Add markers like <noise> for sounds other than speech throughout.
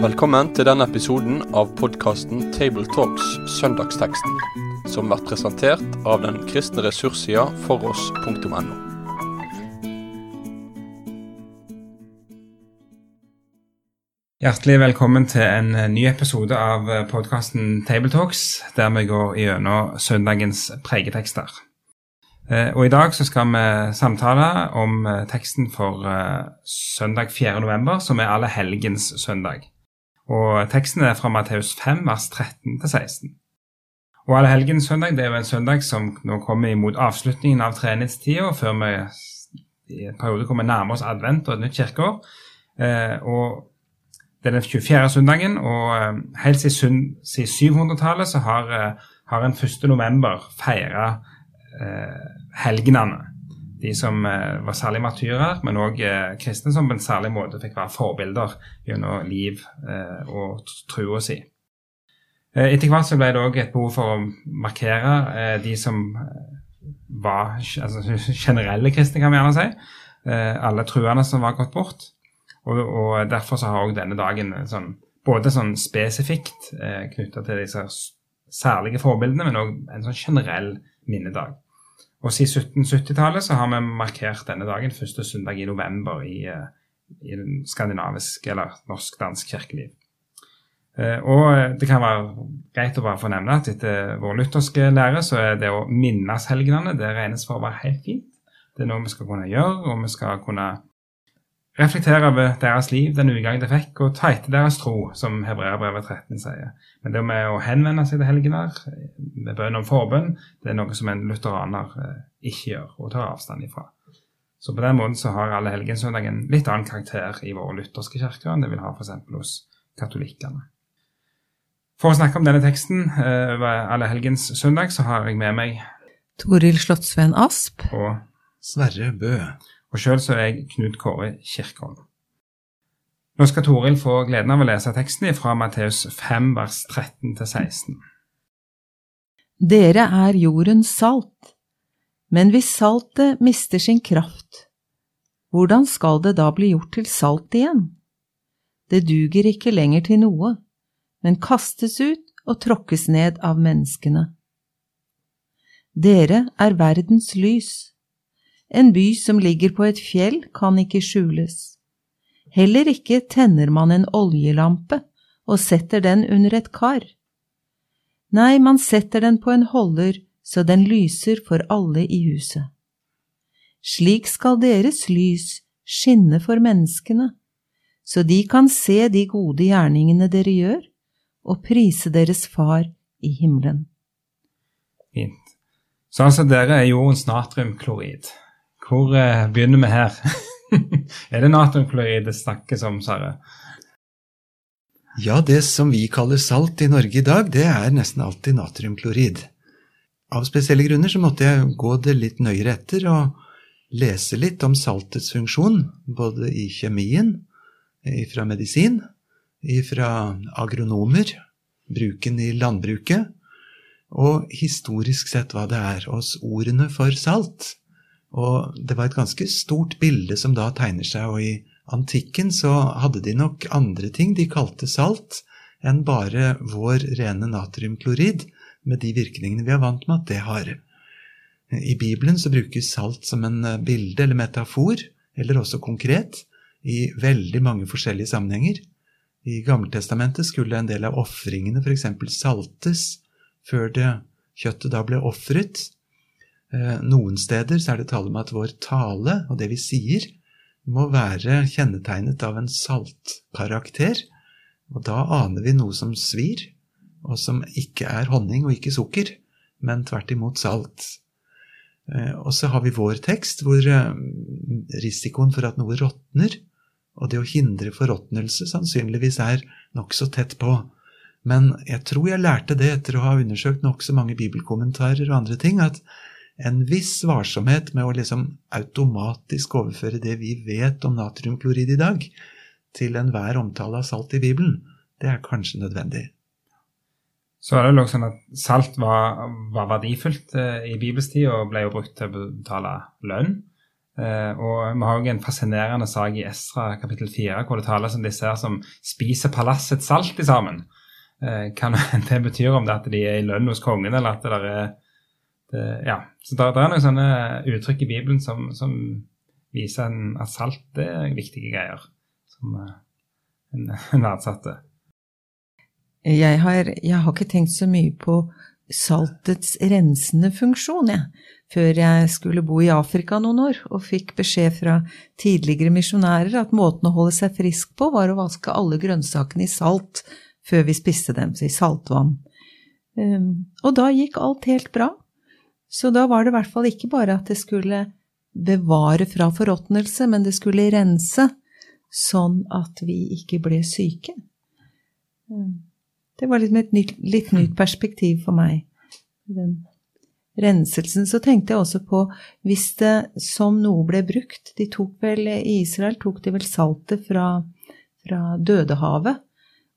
Velkommen til denne episoden av podkasten Tabletalks Søndagsteksten, som blir presentert av den kristne ressurssida foross.no. Hjertelig velkommen til en ny episode av podkasten Tabletalks, der vi går gjennom søndagens pregetekster. Eh, Og I dag så skal vi samtale om eh, teksten for eh, søndag 4. november, som er alle helgens søndag. Og Teksten er fra Matteus 5, vers 13-16. Og Alle helgens søndag det er jo en søndag som nå kommer imot avslutningen av treningstida, før vi i en periode kommer nærmere oss advent og et nytt kirkeår. Og Det er den 24. søndagen, og helt siden, siden 700-tallet så har, har en 1. november feira helgenene. De som eh, var særlig martyrer, men òg eh, kristne som på en særlig måte fikk være forbilder gjennom liv eh, og trua si. Eh, Etter hvert så ble det òg et behov for å markere eh, de som eh, var altså, <laughs> generelle kristne, kan vi gjerne si. Eh, alle truende som var gått bort. Og, og Derfor så har òg denne dagen eh, sånn, både sånn spesifikt eh, knytta til disse særlige forbildene, men òg en sånn generell minnedag. Og siden 1770-tallet så har vi markert denne dagen første søndag i november i, eh, i den skandinaviske eller norsk-dansk kirkeliv. Eh, Og det kan være greit å bare få nevne at etter vår lutherske lære så er det å minnes helgenene det regnes for å være helt fint. Det er noe vi skal kunne gjøre, og vi skal kunne reflektere over deres liv, den utgang de fikk, og ta etter deres tro, som Hebreabrevet 13 sier. Men det med å henvende seg til helgener med bønn om forbønn, det er noe som en lutheraner eh, ikke gjør og tar avstand ifra. Så på den måten så har alle helgensøndag en litt annen karakter i våre lutherske kirker enn det vil ha f.eks. hos katolikkene. For å snakke om denne teksten eh, over alle helgens søndag, så har jeg med meg Toril Slottsveen Asp. og, Sverre Bø. Og sjøl så er jeg Knut Kåre Kirkholm. Nå skal Toril få gleden av å lese teksten fra Matteus 5 vers 13 til 16. Dere er jordens salt, men hvis saltet mister sin kraft, hvordan skal det da bli gjort til salt igjen? Det duger ikke lenger til noe, men kastes ut og tråkkes ned av menneskene. Dere er verdens lys. En by som ligger på et fjell kan ikke skjules. Heller ikke tenner man en oljelampe og setter den under et kar. Nei, man setter den på en holder så den lyser for alle i huset. Slik skal deres lys skinne for menneskene, så de kan se de gode gjerningene dere gjør, og prise deres Far i himmelen. Fint. Så altså, dere er jordens natriumklorid. Hvor eh, begynner vi her? <laughs> er det natriumklorid det snakkes om, Sverre? Ja, det som vi kaller salt i Norge i dag, det er nesten alltid natriumklorid. Av spesielle grunner så måtte jeg gå det litt nøyere etter og lese litt om saltets funksjon, både i kjemien, fra medisin, fra agronomer, bruken i landbruket, og historisk sett hva det er, oss ordene for salt. Og det var et ganske stort bilde som da tegner seg, og i antikken så hadde de nok andre ting de kalte salt, enn bare vår rene natriumklorid, med de virkningene vi er vant med at det har. I Bibelen så brukes salt som en eh, bilde eller metafor, eller også konkret, i veldig mange forskjellige sammenhenger. I Gammeltestamentet skulle en del av ofringene f.eks. saltes før det kjøttet da ble ofret. Eh, Noen steder så er det tale om at vår tale og det vi sier, må være kjennetegnet av en saltkarakter, og da aner vi noe som svir, og som ikke er honning og ikke sukker, men tvert imot salt. Eh, Og så har vi vår tekst, hvor eh, risikoen for at noe råtner, og det å hindre forråtnelse sannsynligvis er nokså tett på. Men jeg tror jeg lærte det etter å ha undersøkt nokså mange bibelkommentarer og andre ting, at en viss varsomhet med å liksom automatisk overføre det vi vet om natriumklorid i dag, til enhver omtale av salt i Bibelen, det er kanskje nødvendig. Så er det jo sånn at salt var, var verdifullt eh, i bibelstid og ble jo brukt til å betale lønn. Eh, og vi har jo en fascinerende sak i Esra kapittel 4 hvor det tales om disse her som spiser palassets salt i sammen. Eh, hva <laughs> det betyr, om det at de er i lønn hos kongen, eller at det der er det, Ja. Så det, er noen sånne uttrykk i Bibelen som, som viser en, at salt det er viktige greier. Som eh, <laughs> en, verdsatte. Jeg har, jeg har ikke tenkt så mye på saltets rensende funksjon, jeg, før jeg skulle bo i Afrika noen år og fikk beskjed fra tidligere misjonærer at måten å holde seg frisk på var å vaske alle grønnsakene i salt før vi spiste dem, i saltvann. Um, og da gikk alt helt bra. Så da var det i hvert fall ikke bare at det skulle bevare fra forråtnelse, men det skulle rense, sånn at vi ikke ble syke. Um, det var liksom et nytt, litt nytt perspektiv for meg. Den renselsen. Så tenkte jeg også på hvis det som noe ble brukt De tok vel, I Israel tok de vel saltet fra, fra Dødehavet.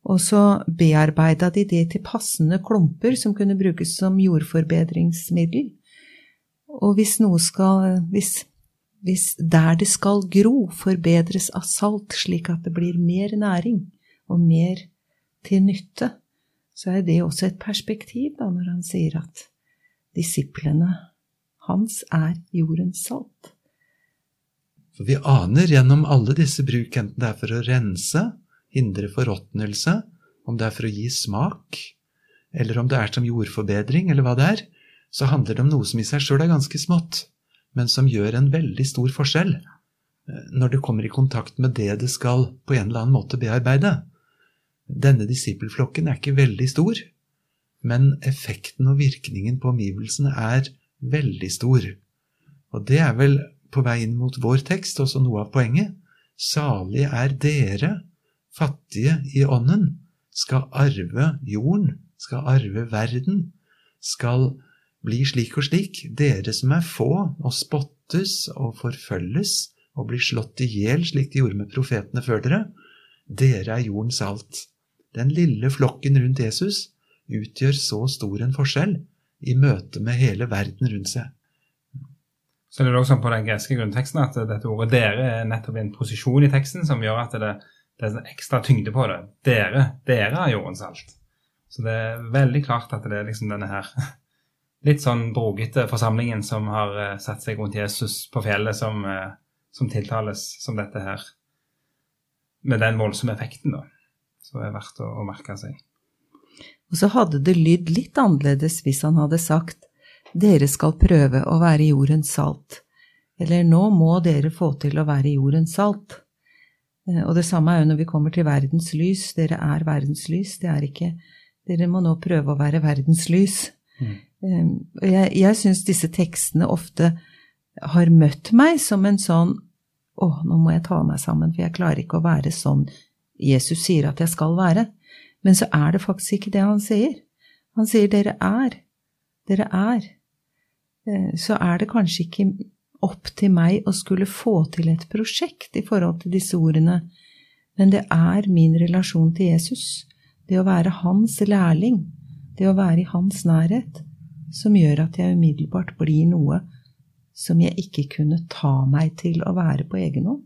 Og så bearbeida de det til passende klumper som kunne brukes som jordforbedringsmiddel. Og hvis noe skal hvis, hvis der det skal gro, forbedres av salt slik at det blir mer næring og mer til nytte, så er det også et perspektiv da, når han sier at disiplene hans er jordens salt. For vi aner gjennom alle disse bruk, enten det er for å rense, hindre forråtnelse, om det er for å gi smak, eller om det er som jordforbedring, eller hva det er, så handler det om noe som i seg sjøl er ganske smått, men som gjør en veldig stor forskjell eh, når det kommer i kontakt med det det skal på en eller annen måte bearbeide. Denne disippelflokken er ikke veldig stor, men effekten og virkningen på omgivelsene er veldig stor. Og det er vel på vei inn mot vår tekst også noe av poenget. Salige er dere, fattige i ånden, skal arve jorden, skal arve verden, skal bli slik og slik, dere som er få og spottes og forfølges og blir slått i hjel slik de gjorde med profetene før dere, dere er jordens alt. Den lille flokken rundt Jesus utgjør så stor en forskjell i møte med hele verden rundt seg. Så det er også på den greske grunnteksten at dette ordet 'dere' er nettopp en posisjon i teksten som gjør at det, det er ekstra tyngde på det. Dere, dere er jordens alt. Så det er veldig klart at det er liksom denne her litt sånn brogete forsamlingen som har uh, satt seg rundt Jesus på fjellet, som, uh, som tiltales som dette her. Med den voldsomme effekten, da som er verdt å, å merke seg. Og så hadde det lydd litt annerledes hvis han hadde sagt dere skal prøve å være jordens salt, eller nå må dere få til å være jordens salt. Eh, og det samme er jo når vi kommer til verdens lys, dere er verdens lys, det er ikke Dere må nå prøve å være verdens lys. Mm. Eh, jeg, jeg syns disse tekstene ofte har møtt meg som en sånn å, nå må jeg ta meg sammen, for jeg klarer ikke å være sånn Jesus sier at jeg skal være. Men så er det faktisk ikke det han sier. Han sier dere er. Dere er. Eh, så er det kanskje ikke opp til meg å skulle få til et prosjekt i forhold til disse ordene, men det er min relasjon til Jesus, det å være hans lærling, det å være i hans nærhet, som gjør at jeg umiddelbart blir noe som jeg ikke kunne ta meg til å være på egen hånd.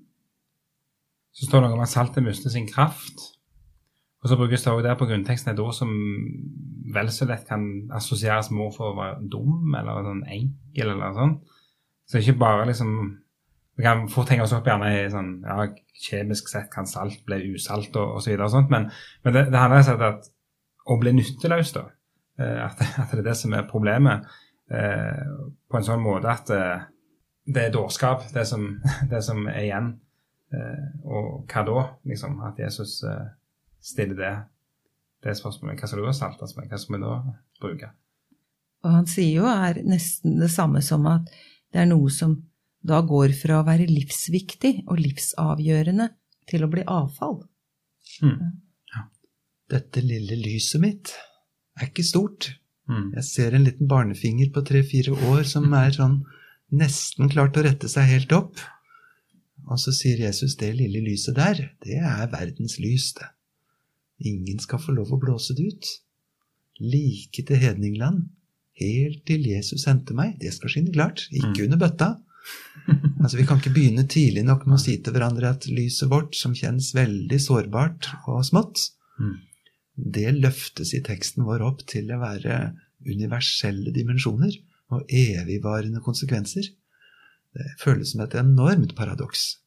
Så står det noe om at saltet mister sin kraft. Og så brukes det også der på grunnteksten et ord som vel så lett kan assosieres med ord for å være dum eller sånn enkel eller sånn. Så ikke bare liksom Vi kan fort henge oss opp gjerne i sånn ja, kjemisk sett kan salt bli usalt og, og så videre og sånt, men, men det, det handler om at å bli nytteløs, da. Eh, at, <laughs> at, det er det som er problemet. Eh, på en sånn måte at eh, det er dårskap, det som, <laughs> det som er igjen. Eh, og hva da? Liksom, at Jesus stiller det, det spørsmålet. Hva skal du da saltes med? Hva skal vi da bruke? Og han sier jo er nesten det samme som at det er noe som da går fra å være livsviktig og livsavgjørende til å bli avfall. Mm. Ja. Dette lille lyset mitt er ikke stort. Mm. Jeg ser en liten barnefinger på tre-fire år som <laughs> er sånn nesten klart å rette seg helt opp. Og så sier Jesus det lille lyset der, det er verdens lys, det. Ingen skal få lov å blåse det ut. Like til hedningland, helt til Jesus henter meg. Det skal skinne klart. Ikke mm. under bøtta. <laughs> Altså, Vi kan ikke begynne tidlig nok med å si til hverandre at lyset vårt, som kjennes veldig sårbart og smått, Mm. Det løftes i teksten vår opp til å være universelle dimensjoner og evigvarende konsekvenser. Det føles som et enormt paradoks.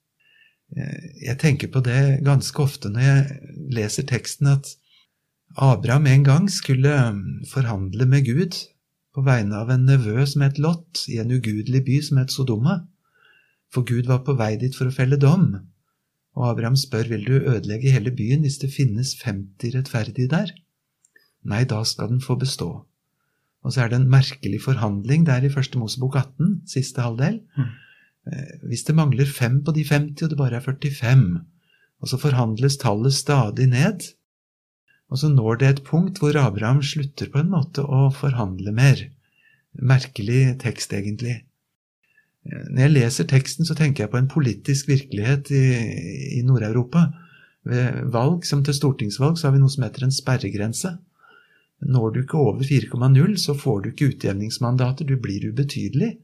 Eh, Jeg tenker på det ganske ofte når jeg leser teksten, at Abraham en gang skulle mm, forhandle med Gud på vegne av en nevø som het Lot, i en ugudelig by som het Sodoma. For Gud var på vei dit for å felle dom. Og Abraham spør vil du ødelegge hele byen hvis det finnes 50 rettferdige der? Nei, da skal den få bestå. Og så er det en merkelig forhandling der i første Mosebok 18, siste halvdel. Mm. Eh, Hvis det mangler fem på de 50, og det bare er 45, og så forhandles tallet stadig ned, og så når det et punkt hvor Abraham slutter på en måte å forhandle mer. Merkelig tekst, egentlig. Når jeg leser teksten, så tenker jeg på en politisk virkelighet i, i Nord-Europa. Ved valg, som til stortingsvalg, så har vi noe som heter en sperregrense. Når du ikke over 4,0, så får du ikke utjevningsmandater, du blir ubetydelig.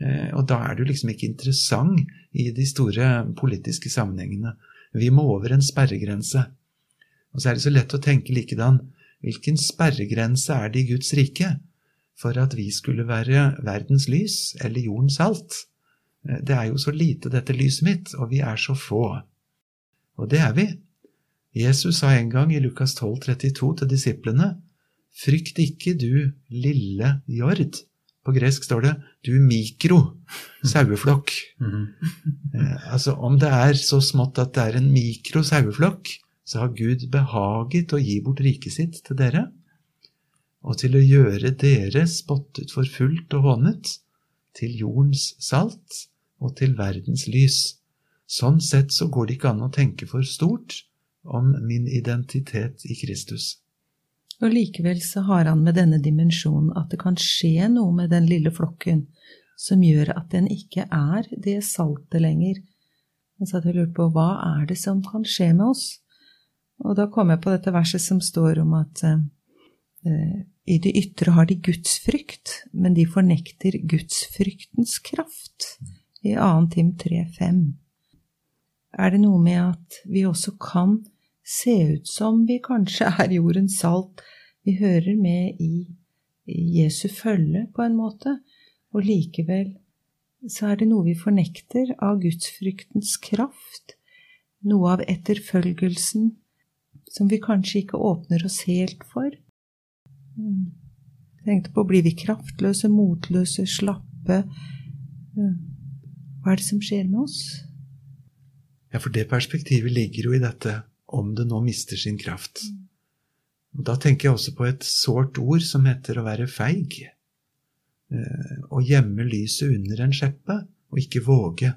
Eh, Og da er du liksom ikke interessant i de store politiske sammenhengene. Vi må over en sperregrense. Og så er det så lett å tenke likedan. Hvilken sperregrense er det i Guds rike for at vi skulle være verdens lys eller jordens salt? Eh, Det er jo så lite, dette lyset mitt, og vi er så få. Og det er vi. Jesus sa en gang i Lukas 12, 32 til disiplene, Frykt ikke, du lille jord. På gresk står det du mikro saueflokk. Mhm. Eh, altså Om det er så smått at det er en mikro saueflokk, så har Gud behaget å gi bort riket sitt til dere, og til å gjøre dere spottet, forfulgt og hånet, til jordens salt og til verdens lys. Sånn sett så går det ikke an å tenke for stort om min identitet i Kristus. Og likevel så har han med denne dimensjonen at det kan skje noe med den lille flokken som gjør at den ikke er det saltet lenger. Han satt og lurte lurt på hva er det som kan skje med oss? Og da kom jeg på dette verset som står om at eh, i det ytre har de gudsfrykt, men de fornekter gudsfryktens kraft. I 2. Tim 3,5. Er det noe med at vi også kan se ut som vi kanskje <laughs> er jordens salt. Vi hører med i Jesu følge, på en måte, og likevel så er det noe vi fornekter av gudsfryktens kraft, noe av etterfølgelsen som vi kanskje ikke åpner oss helt for. Mm. Jeg tenkte på blir vi kraftløse, motløse, slappe? Mm. Hva er det som skjer med oss? Ja, for det perspektivet ligger jo i dette om det nå mister sin kraft. Og Da tenker jeg også på et sårt ord som heter å være feig. Eh, Å gjemme lyset under en skjeppe og ikke våge.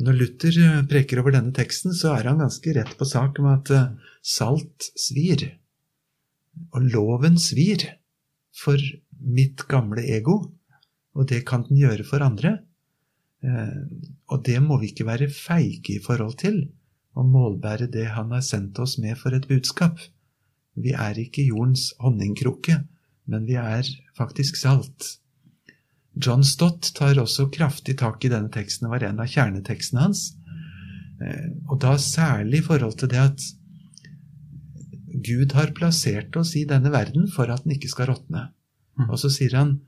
Når Luther eh, preker over denne teksten, så er han ganske rett på sak om at eh, salt svir. Og loven svir for mitt gamle ego, og det kan den gjøre for andre. Eh, Og det må vi ikke være feige i forhold til, å målbære det han har sendt oss med for et budskap. Vi er ikke jordens honningkrukke, men vi er faktisk salt. John Stott tar også kraftig tak i denne teksten, det var en av kjernetekstene hans. Eh, Og da særlig i forhold til det at Gud har plassert oss i denne verden for at den ikke skal råtne. Mm. Og så sier han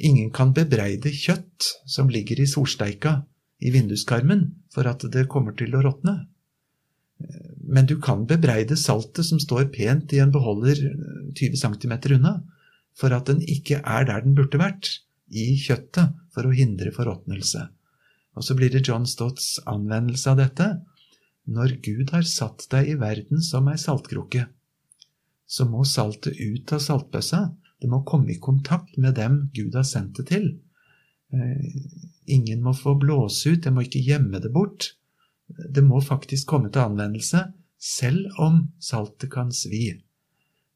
ingen kan bebreide kjøtt som ligger i solsteika i vinduskarmen for at det kommer til å råtne. Eh, Men du kan bebreide saltet som står pent i en beholder eh, 20 cm unna, for at den ikke er der den burde vært, i kjøttet, for å hindre forråtnelse. Og så blir det John Stotts anvendelse av dette. Når Gud har satt deg i verden som ei saltkrukke, så må saltet ut av saltbøssa. Det må komme i kontakt med dem Gud har sendt det til. Eh, Ingen må få blåse ut, jeg må ikke gjemme det bort. Det må faktisk komme til anvendelse, selv om saltet kan svi.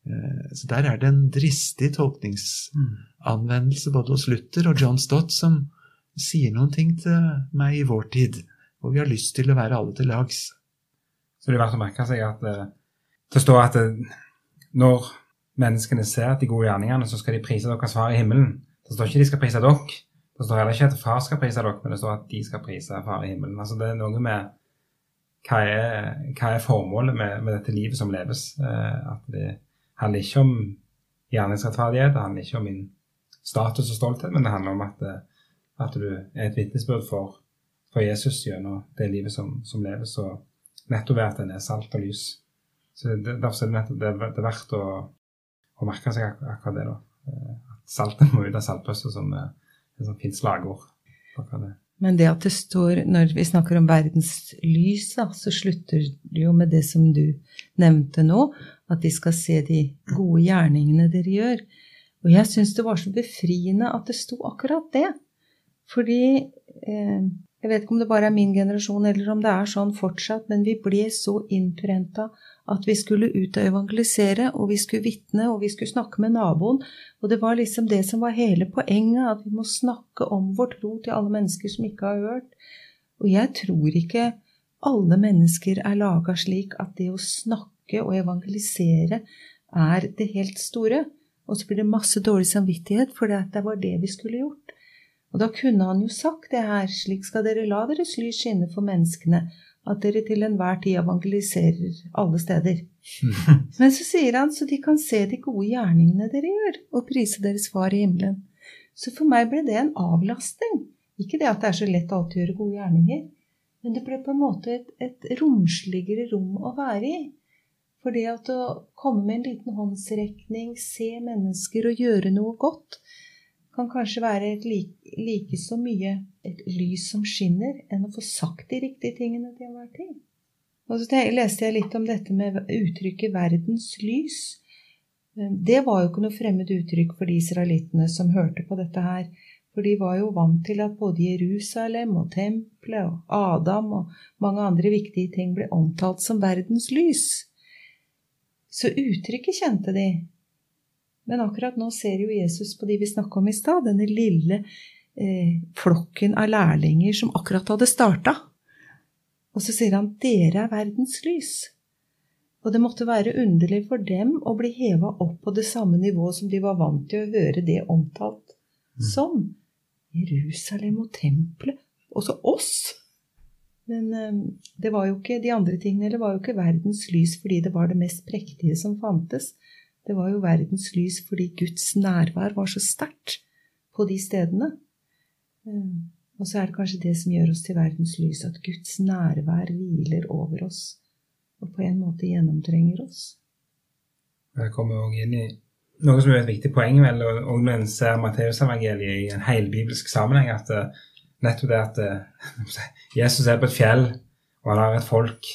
Eh, Så der er det en dristig tolkningsanvendelse både hos Luther og John Stott som sier noen ting til meg i vår tid, hvor vi har lyst til å være alle til lags. Så det er verdt å merke seg at eh, det står at eh, når menneskene ser de gode gjerningene, så skal de prise deres far i himmelen. Det står ikke de skal prise dere, Det står heller ikke at far skal prise dere, men det står at de skal prise far i himmelen. Altså Det er noe med hva er, hva er formålet med, med, dette livet som leves? Eh, at det handler ikke om gjerningsrettferdighet, det handler ikke om min status og stolthet, men det handler om at, eh, at du er et vitnesbyrd for, for, Jesus gjennom det livet som, som leves, og nettopp ved at en er salt og lys. Så det, Derfor er det, det, det er verdt å, å merke seg akkurat det. da. Eh, at saltet <laughs> må ut av saltbøssa som et sånt fint slagord. Men det at det står, når vi snakker om verdens lys, da, så slutter det jo med det som du nevnte nå, at de skal se de gode gjerningene dere gjør. Og jeg syns det var så befriende at det sto akkurat det. Fordi eh, jeg vet ikke om det bare er min generasjon, eller om det er sånn fortsatt, men vi ble så innprenta at vi skulle ut og evangelisere, og vi skulle vitne, og vi skulle snakke med naboen. Og det var liksom det som var hele poenget, at vi må snakke om vår tro til alle mennesker som ikke har hørt. Og jeg tror ikke alle mennesker er laga slik at det å snakke og evangelisere er det helt store. Og så blir det masse dårlig samvittighet, for det var det vi skulle gjort. Og da kunne han jo sagt det her, slik skal dere la deres lys skinne for menneskene, at dere til enhver tid evangeliserer alle steder. <laughs> Men så sier han så de kan se de gode gjerningene dere gjør, og prise deres far i himmelen. Så for meg ble det en avlastning. Ikke det at det er så lett alltid å gjøre gode gjerninger, men det ble på en måte et, et romsligere rom å være i. For det at å komme med en liten håndsrekning, se mennesker og gjøre noe godt, kan kanskje være like, like, så mye et lys som skinner, enn å få sagt de riktige tingene til enhver tid. Og så leste jeg litt om dette med uttrykket 'verdens lys'. Det var jo ikke noe fremmed uttrykk for de israelittene som hørte på dette her, for de var jo vant til at både Jerusalem og tempelet og Adam og mange andre viktige ting ble omtalt som verdens lys. Så uttrykket kjente de, men akkurat nå ser jo Jesus på de vi snakka om i stad, denne lille eh, flokken av lærlinger som akkurat hadde starta. Og så sier han 'Dere er verdens lys'. Og det måtte være underlig for dem å bli heva opp på det samme nivået som de var vant til å høre det omtalt mm. som. Jerusalem og tempelet. Også oss. Men eh, det var jo ikke, de andre tingene det var jo ikke verdens lys fordi det var det mest prektige som fantes. Det var jo verdens lys fordi Guds nærvær var så sterkt på de stedene. Eh, og så er det kanskje det som gjør oss til verdens lys, at Guds nærvær hviler over oss og på en måte gjennomtrenger oss. Jeg kommer også inn i noe som er et viktig poeng vel, og når en ser Matteusevangeliet i en helbibelsk sammenheng, at uh, nettopp det at uh, <laughs> Jesus er på et fjell, og han har et folk,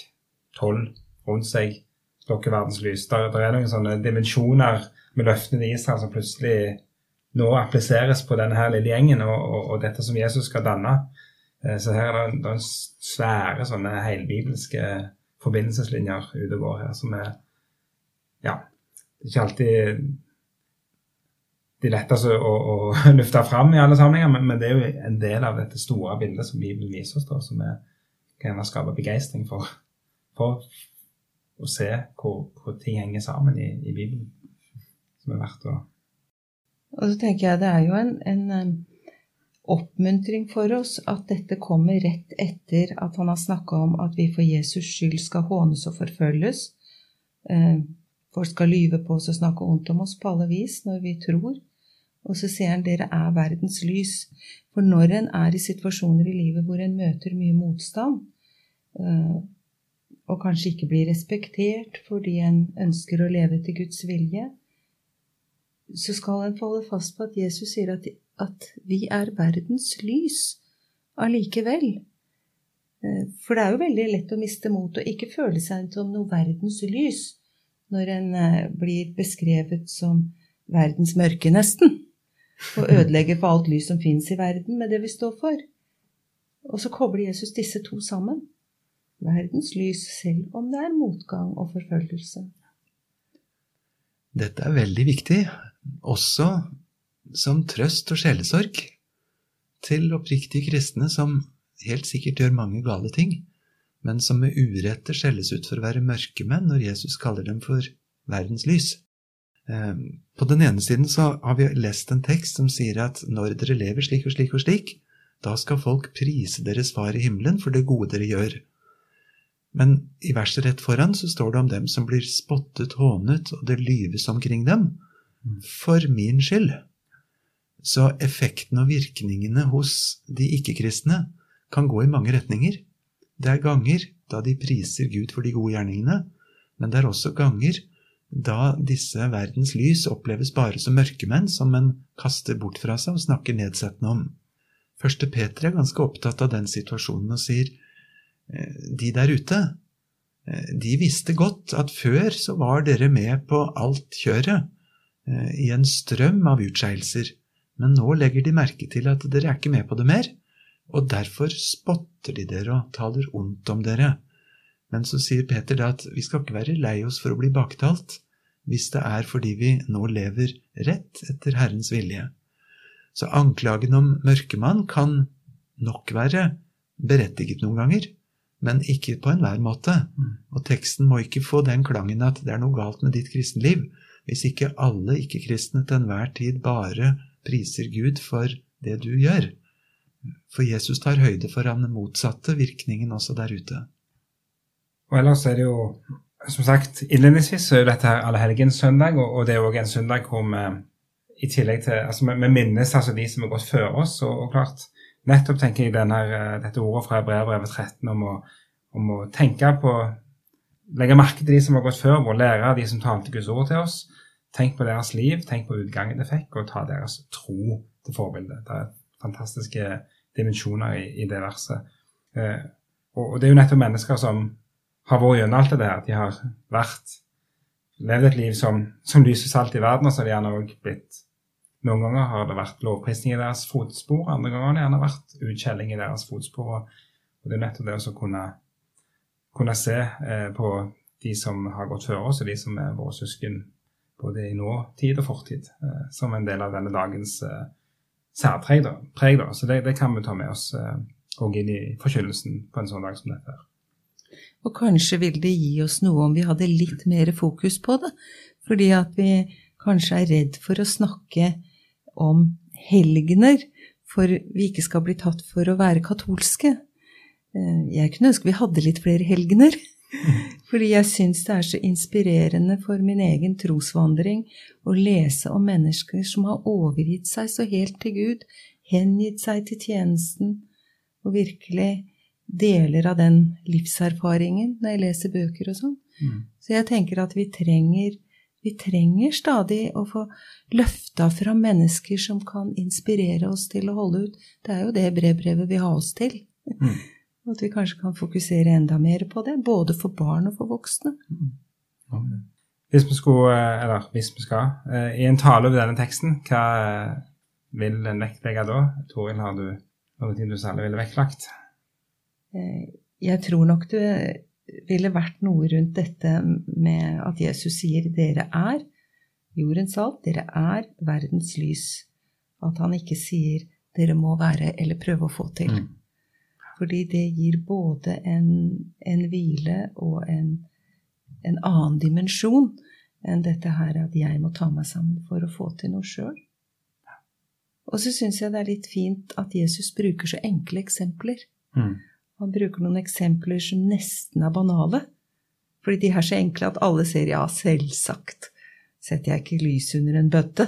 tolv, rundt seg, dere Der, der er noen sånne dimensjoner med løftene til Israel som plutselig nå appliseres på denne her lille gjengen og, og, og dette som Jesus skal danne. Eh, så her er det, det er svære sånne helbibelske forbindelseslinjer ute og går her, som er Ja, det er ikke alltid de letteste å, å, <laughs> løfte fram i alle sammenhenger, men, men, det er jo en del av dette store bildet som Bibelen viser oss, da, som vi kan skape begeistring for, for å se hvor, hvor, ting henger sammen i, i, Bibelen, som er verdt å Og så tenker jeg det er jo en, en oppmuntring for oss at dette kommer rett etter at han har snakka om at vi for Jesus skyld skal hånes og forfølges. Eh, folk skal lyve på oss og snakke ondt om oss på alle vis når vi tror. Og så sier han dere er verdens lys. For når en er i situasjoner i livet hvor en møter mye motstand, eh, og kanskje ikke blir respektert fordi en ønsker å leve etter Guds vilje, så skal en holde fast på at Jesus sier at, at vi er verdens lys allikevel. Eh, for det er jo veldig lett å miste mot og ikke føle seg som noe verdens lys når en eh, blir beskrevet som verdens mørke, nesten. Og ødelegger for alt lys som fins i verden med det vi står for. Og så kobler Jesus disse to sammen verdens lys, selv om det er motgang og forfølgelse. Dette er veldig viktig, også som trøst og sjelesorg til oppriktige kristne som helt sikkert gjør mange gale ting, men som med urette skjelles ut for å være mørkemenn når Jesus kaller dem for verdens lys. Eh, på den ene siden så har vi lest en tekst som sier at når dere lever slik og slik og slik, da skal folk prise deres far i himmelen for det gode dere gjør. Men i verset rett foran så står det om dem som blir spottet, hånet, og det lyves omkring dem. For min skyld. Så effekten og virkningene hos de ikke-kristne kan gå i mange retninger. Det er ganger da de priser Gud for de gode gjerningene, men det er også ganger da disse verdens lys oppleves bare som mørkemenn som en kaster bort fra seg og snakker nedsettende om. Første Peter er ganske opptatt av den situasjonen og sier de der ute, eh, de visste godt at før så var dere med på alt kjøret, eh, i en strøm av utskeielser, men nå legger de merke til at dere er ikke med på det mer, og derfor spotter de dere og taler ondt om dere. Men så sier Peter da at vi skal ikke være lei oss for å bli baktalt, hvis det er fordi vi nå lever rett etter Herrens vilje. Så anklagen om mørkemann kan nok være berettiget noen ganger, men ikke på enhver måte. Og teksten må ikke få den klangen at det er noe galt med ditt kristenliv, hvis ikke alle ikke-kristne til enhver tid bare priser Gud for det du gjør. For Jesus tar høyde for den motsatte virkningen også der ute. Og ellers er det jo, som sagt, innledningsvis så er dette her allehelgenssøndag, og, det er òg en søndag hvor vi i tillegg til altså vi minnes altså de som har gått før oss, og, og klart Nettopp tenker jeg denne, dette ordet fra brevbrevet 13 om å, om å tenke på Legge merke til de som har gått før, og lære av de som talte Guds ord til oss. Tenk på deres liv, tenk på utgangen det fikk, og ta deres tro til forbilde. Det er fantastiske dimensjoner i, i det verset. Eh, og, og det er jo nettopp mennesker som har vært gjennom alt det der. De har vært levd et liv som, som lyser salt i verden, og så har de gjerne òg blitt Noen ganger har det vært lovprisning i deres fotspor, andre ganger har det gjerne vært utskjelling i deres fotspor. Og det er nettopp det å kunne, kunne se eh, på de som har gått før oss, og de som er våre søsken både i nåtid og fortid, eh, som en del av denne dagens eh, særpreg. Da. Preg, da. Så det, det, kan vi ta med oss òg eh, inn i forkynnelsen på en sånn dag som dette. Og kanskje vil det gi oss noe om vi hadde litt mer fokus på det. Fordi at vi kanskje er redd for å snakke om helgener, for vi ikke skal bli tatt for å være katolske. Eh, jeg kunne ønske vi hadde litt flere helgener. <laughs> Fordi jeg syns det er så inspirerende for min egen trosvandring å lese om mennesker som har overgitt seg så helt til Gud, hengitt seg til tjenesten, og virkelig deler av den livserfaringen når jeg leser bøker og sånn. Mm. Så jeg tenker at vi trenger, vi trenger stadig å få løfta fra mennesker som kan inspirere oss til å holde ut. Det er jo det brevbrevet vil ha oss til. Mm. <laughs> At vi kanskje kan fokusere enda mer på det, både for barn og for voksne. Mm. Hvis vi skulle, eh, eller hvis vi skal, eh, i en tale over denne teksten, hva eh, vil en vektlegge da? Toril, har du noe du særlig ville vektlagt? Jeg tror nok det ville vært noe rundt dette med at Jesus sier 'dere er jordens salt', 'dere er verdens lys'. At han ikke sier 'dere må være' eller prøve å få til. Mm. Fordi det gir både en, en hvile og en, en, annen dimensjon enn dette her at jeg må ta meg sammen for å få til noe sjøl. Og så syns jeg det er litt fint at Jesus bruker så enkle eksempler. Mm. Han bruker noen eksempler som nesten er banale. Fordi de er så enkle at alle ser ja, selvsagt setter jeg ikke lys under en bøtte.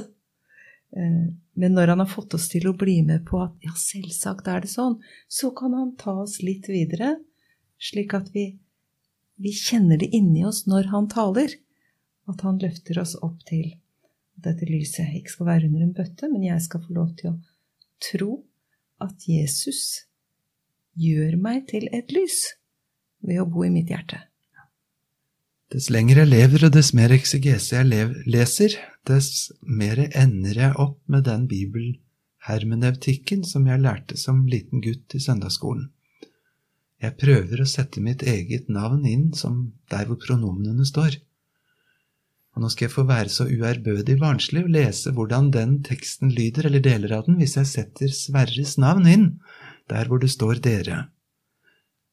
Eh, men når han har fått oss til å bli med på at ja, selvsagt er det sånn, så kan han ta oss litt videre, slik at vi, vi kjenner det inni oss når han taler. At han løfter oss opp til dette lyset ikke skal være under en bøtte, men jeg skal få lov til å tro at Jesus gjør meg til et lys ved å bo i mitt hjerte. Dess lenger jeg lever, og dess mer eksegese jeg leser, dess mer ender jeg opp med den bibelhermeneutikken som jeg lærte som liten gutt i søndagsskolen. Jeg prøver å sette mitt eget navn inn som der hvor pronomenene står. Og nå skal jeg få være så uærbødig barnslig og lese hvordan den teksten lyder, eller deler av den, hvis jeg setter Sverres navn inn der hvor det står dere.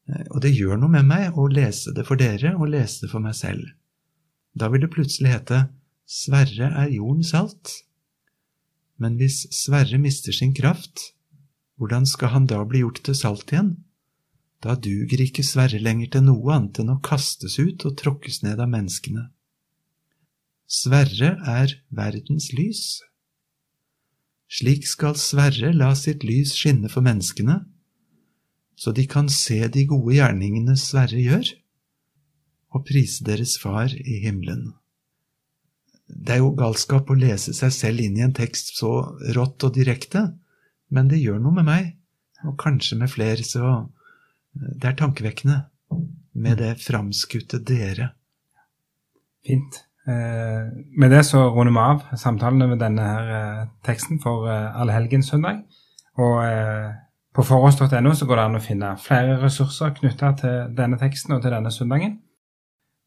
Eh, og det gjør noe med meg å lese det for dere og lese det for meg selv. Da vil det plutselig hete Sverre er jorden salt. Men hvis Sverre mister sin kraft, hvordan skal han da bli gjort til salt igjen? Da duger ikke Sverre lenger til noe annet enn å kastes ut og tråkkes ned av menneskene. Sverre er verdens lys. Slik skal Sverre la sitt lys skinne for menneskene, så de kan se de gode gjerningene Sverre gjør, og prise deres Far i himmelen. Det er jo galskap å lese seg selv inn i en tekst så rått og direkte, men det gjør noe med meg, og kanskje med flere, så det er tankevekkende med det framskutte dere. Fint. Eh, med det så runder vi av samtalen over denne her, eh, teksten for Allhelgenssøndag. allehelgenssøndag. Og eh, på forhånds.no så går det an å finne flere ressurser knytta til denne teksten og til denne søndagen.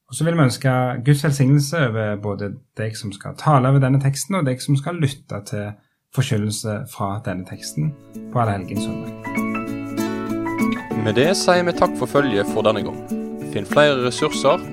Og så vil vi ønske Guds velsignelse over både deg som skal tale over denne teksten, og deg som skal lytte til forkynnelse fra denne teksten på Allhelgenssøndag. Med det sier vi takk for følget for denne gang. Finn flere ressurser,